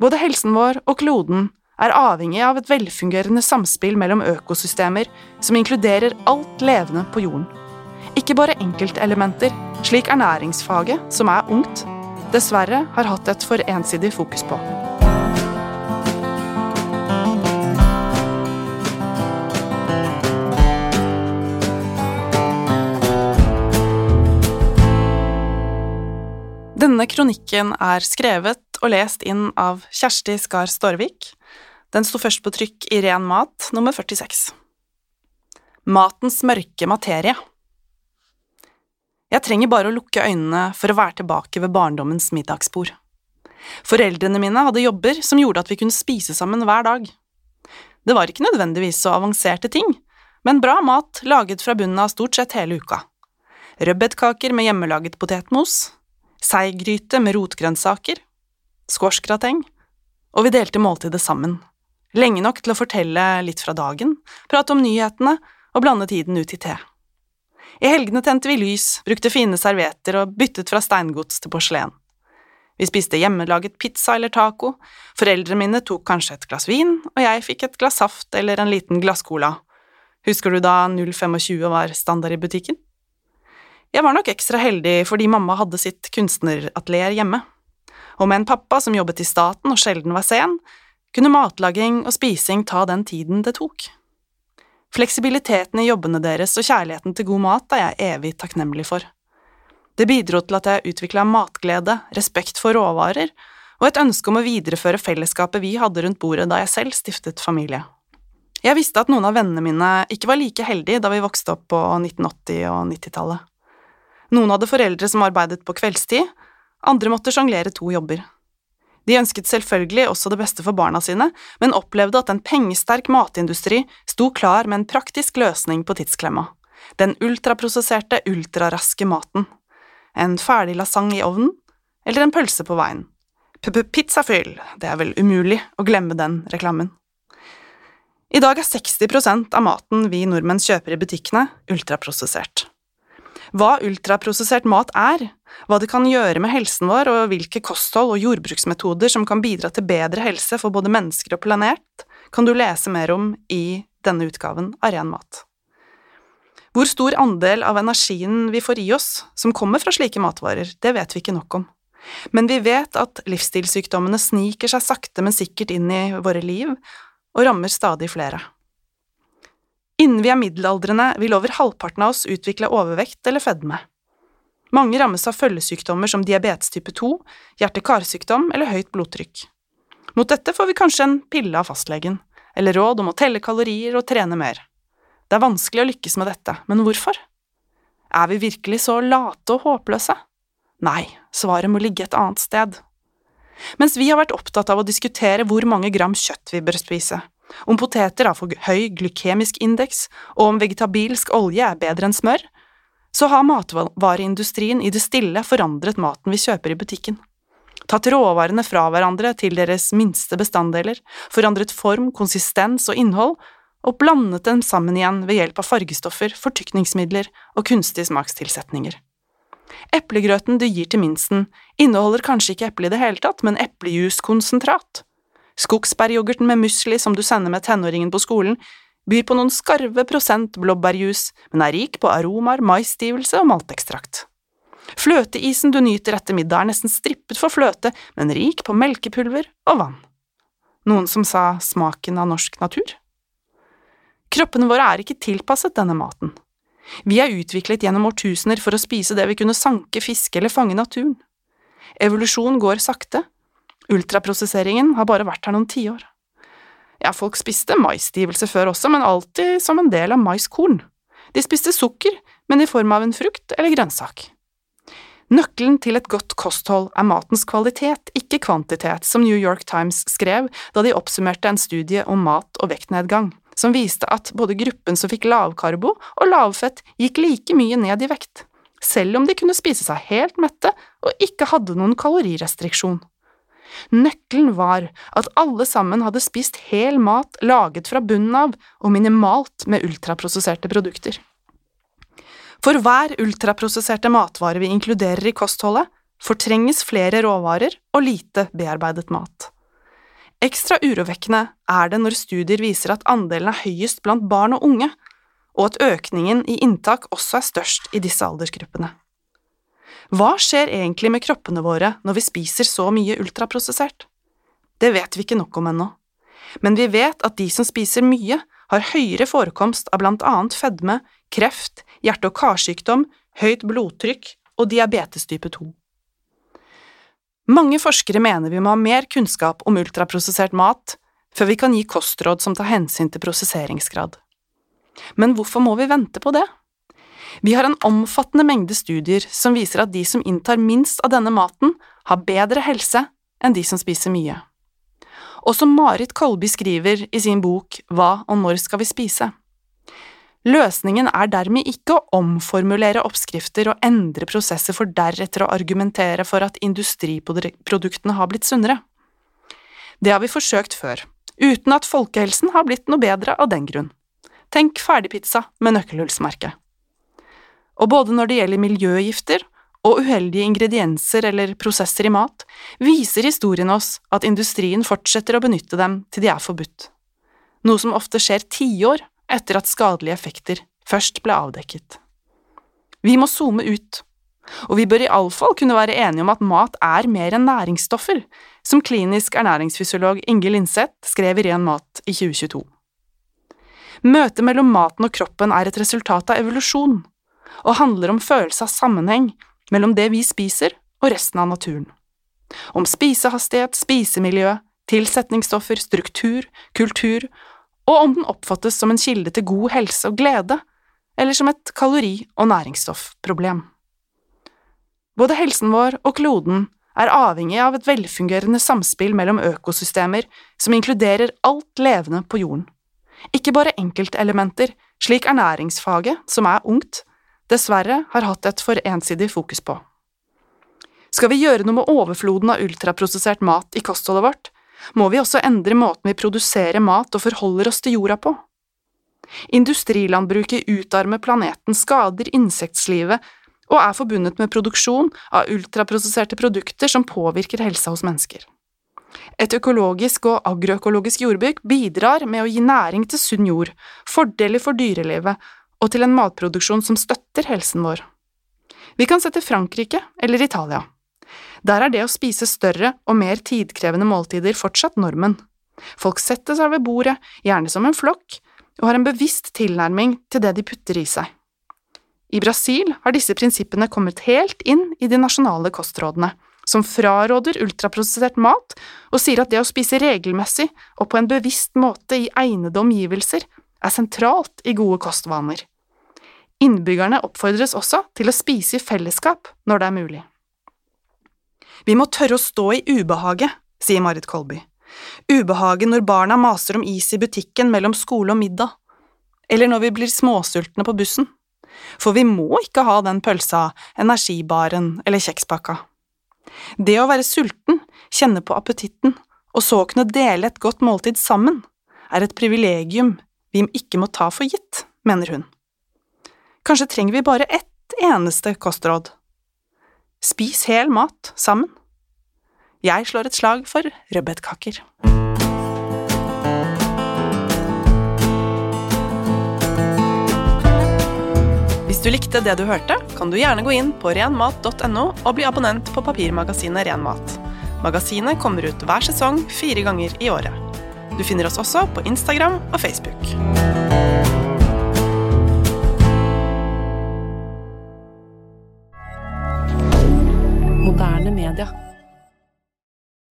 Både helsen vår og kloden er avhengig av et velfungerende samspill mellom økosystemer som inkluderer alt levende på jorden. Ikke bare enkeltelementer, slik ernæringsfaget, som er ungt, dessverre har hatt et for ensidig fokus på. Denne kronikken er skrevet og lest inn av Kjersti Skar Storvik. Den sto først på trykk i Ren mat, nummer 46. Matens mørke materie. Jeg trenger bare å lukke øynene for å være tilbake ved barndommens middagsbord. Foreldrene mine hadde jobber som gjorde at vi kunne spise sammen hver dag. Det var ikke nødvendigvis så avanserte ting, men bra mat laget fra bunnen av stort sett hele uka. Rødbetkaker med hjemmelaget potetmos, seiggryte med rotgrønnsaker, squashgrateng, og vi delte måltidet sammen, lenge nok til å fortelle litt fra dagen, prate om nyhetene og blande tiden ut i te. I helgene tente vi lys, brukte fine servietter og byttet fra steingods til porselen. Vi spiste hjemmelaget pizza eller taco, foreldrene mine tok kanskje et glass vin, og jeg fikk et glass saft eller en liten glasscola. Husker du da 025 var standard i butikken? Jeg var nok ekstra heldig fordi mamma hadde sitt kunstneratelier hjemme, og med en pappa som jobbet i staten og sjelden var sen, kunne matlaging og spising ta den tiden det tok. Fleksibiliteten i jobbene deres og kjærligheten til god mat er jeg evig takknemlig for. Det bidro til at jeg utvikla matglede, respekt for råvarer og et ønske om å videreføre fellesskapet vi hadde rundt bordet da jeg selv stiftet familie. Jeg visste at noen av vennene mine ikke var like heldige da vi vokste opp på 1980- og 90-tallet. Noen hadde foreldre som arbeidet på kveldstid, andre måtte sjonglere to jobber. De ønsket selvfølgelig også det beste for barna sine, men opplevde at en pengesterk matindustri sto klar med en praktisk løsning på tidsklemma. Den ultraprosesserte, ultraraske maten. En ferdig lasagne i ovnen, eller en pølse på veien. P-p-pizzafyll, det er vel umulig å glemme den reklamen. I dag er 60% av maten vi nordmenn kjøper i butikkene, ultraprosessert hva ultraprosessert mat er, hva det kan gjøre med helsen vår, og hvilke kosthold og jordbruksmetoder som kan bidra til bedre helse for både mennesker og planet, kan du lese mer om i denne utgaven av Ren mat. Hvor stor andel av energien vi får i oss som kommer fra slike matvarer, det vet vi ikke nok om. Men vi vet at livsstilssykdommene sniker seg sakte, men sikkert inn i våre liv og rammer stadig flere. Innen vi er middelaldrende, vil over halvparten av oss utvikle overvekt eller fedme. Mange rammes av følgesykdommer som diabetes type 2, hjerte-karsykdom eller høyt blodtrykk. Mot dette får vi kanskje en pille av fastlegen, eller råd om å telle kalorier og trene mer. Det er vanskelig å lykkes med dette, men hvorfor? Er vi virkelig så late og håpløse? Nei, svaret må ligge et annet sted. Mens vi har vært opptatt av å diskutere hvor mange gram kjøtt vi bør spise, om poteter har for høy glykemisk indeks, og om vegetabilsk olje er bedre enn smør, så har matvareindustrien i det stille forandret maten vi kjøper i butikken. Tatt råvarene fra hverandre til deres minste bestanddeler, forandret form, konsistens og innhold, og blandet dem sammen igjen ved hjelp av fargestoffer, fortykningsmidler og kunstige smakstilsetninger. Eplegrøten du gir til minsten, inneholder kanskje ikke eple i det hele tatt, men eplejuskonsentrat. Skogsbæryoghurten med musli som du sender med tenåringen på skolen, byr på noen skarve prosent blåbærjus, men er rik på aromaer, maisstivelse og maltekstrakt. Fløteisen du nyter etter middag er nesten strippet for fløte, men rik på melkepulver og vann. Noen som sa smaken av norsk natur? Kroppene våre er ikke tilpasset denne maten. Vi er utviklet gjennom årtusener for å spise det vi kunne sanke, fiske eller fange naturen. Evolusjon går sakte, Ultraprosesseringen har bare vært her noen tiår. Ja, folk spiste maisstivelse før også, men alltid som en del av maiskorn. De spiste sukker, men i form av en frukt eller grønnsak. Nøkkelen til et godt kosthold er matens kvalitet, ikke kvantitet, som New York Times skrev da de oppsummerte en studie om mat og vektnedgang, som viste at både gruppen som fikk lavkarbo og lavfett, gikk like mye ned i vekt, selv om de kunne spise seg helt mette og ikke hadde noen kalorirestriksjon. Nøkkelen var at alle sammen hadde spist hel mat laget fra bunnen av og minimalt med ultraprosesserte produkter. For hver ultraprosesserte matvare vi inkluderer i kostholdet, fortrenges flere råvarer og lite bearbeidet mat. Ekstra urovekkende er det når studier viser at andelen er høyest blant barn og unge, og at økningen i inntak også er størst i disse aldersgruppene. Hva skjer egentlig med kroppene våre når vi spiser så mye ultraprosessert? Det vet vi ikke nok om ennå, men vi vet at de som spiser mye, har høyere forekomst av blant annet fedme, kreft, hjerte- og karsykdom, høyt blodtrykk og diabetes type 2. Mange forskere mener vi må ha mer kunnskap om ultraprosessert mat før vi kan gi kostråd som tar hensyn til prosesseringsgrad. Men hvorfor må vi vente på det? Vi har en omfattende mengde studier som viser at de som inntar minst av denne maten, har bedre helse enn de som spiser mye. Og som Marit Kolby skriver i sin bok Hva og når skal vi spise? Løsningen er dermed ikke å omformulere oppskrifter og endre prosesser for deretter å argumentere for at industriproduktene har blitt sunnere. Det har vi forsøkt før, uten at folkehelsen har blitt noe bedre av den grunn. Tenk ferdigpizza med nøkkelhullsmerke. Og både når det gjelder miljøgifter og uheldige ingredienser eller prosesser i mat, viser historien oss at industrien fortsetter å benytte dem til de er forbudt, noe som ofte skjer tiår etter at skadelige effekter først ble avdekket. Vi må zoome ut, og vi bør iallfall kunne være enige om at mat er mer enn næringsstoffer, som klinisk ernæringsfysiolog Inge Linseth skrev i Ren mat i 2022. Møtet mellom maten og kroppen er et resultat av evolusjon, og handler om følelse av sammenheng mellom det vi spiser og resten av naturen. Om spisehastighet, spisemiljø, tilsetningsstoffer, struktur, kultur og om den oppfattes som en kilde til god helse og glede, eller som et kalori- og næringsstoffproblem. Både helsen vår og kloden er avhengig av et velfungerende samspill mellom økosystemer som inkluderer alt levende på jorden, ikke bare enkeltelementer, slik ernæringsfaget, som er ungt, dessverre har hatt et for ensidig fokus på. Skal vi gjøre noe med overfloden av ultraprosessert mat i kostholdet vårt, må vi også endre måten vi produserer mat og forholder oss til jorda på. Industrilandbruket utarmer planeten, skader insektlivet og er forbundet med produksjon av ultraprosesserte produkter som påvirker helsa hos mennesker. Et økologisk og agroøkologisk jordbruk bidrar med å gi næring til sunn jord, fordeler for dyrelivet og til en matproduksjon som støtter helsen vår. Vi kan sette Frankrike eller Italia. Der er det å spise større og mer tidkrevende måltider fortsatt normen. Folk setter seg ved bordet, gjerne som en flokk, og har en bevisst tilnærming til det de putter i seg. I Brasil har disse prinsippene kommet helt inn i de nasjonale kostrådene, som fraråder ultraprosessert mat og sier at det å spise regelmessig og på en bevisst måte i egnede omgivelser er sentralt i gode kostvaner. Innbyggerne oppfordres også til å spise i fellesskap når det er mulig. Vi må tørre å stå i ubehaget, sier Marit Kolby. Ubehaget når barna maser om is i butikken mellom skole og middag, eller når vi blir småsultne på bussen. For vi må ikke ha den pølsa, energibaren eller kjekspakka. Det å være sulten, kjenne på appetitten, og så kunne dele et godt måltid sammen, er et privilegium vi ikke må ta for gitt, mener hun. Kanskje trenger vi bare ett eneste kostråd Spis hel mat sammen. Jeg slår et slag for rødbetkaker. Hvis du likte det du hørte, kan du gjerne gå inn på renmat.no og bli abonnent på papirmagasinet Renmat. Magasinet kommer ut hver sesong fire ganger i året. Du finner oss også på Instagram og Facebook.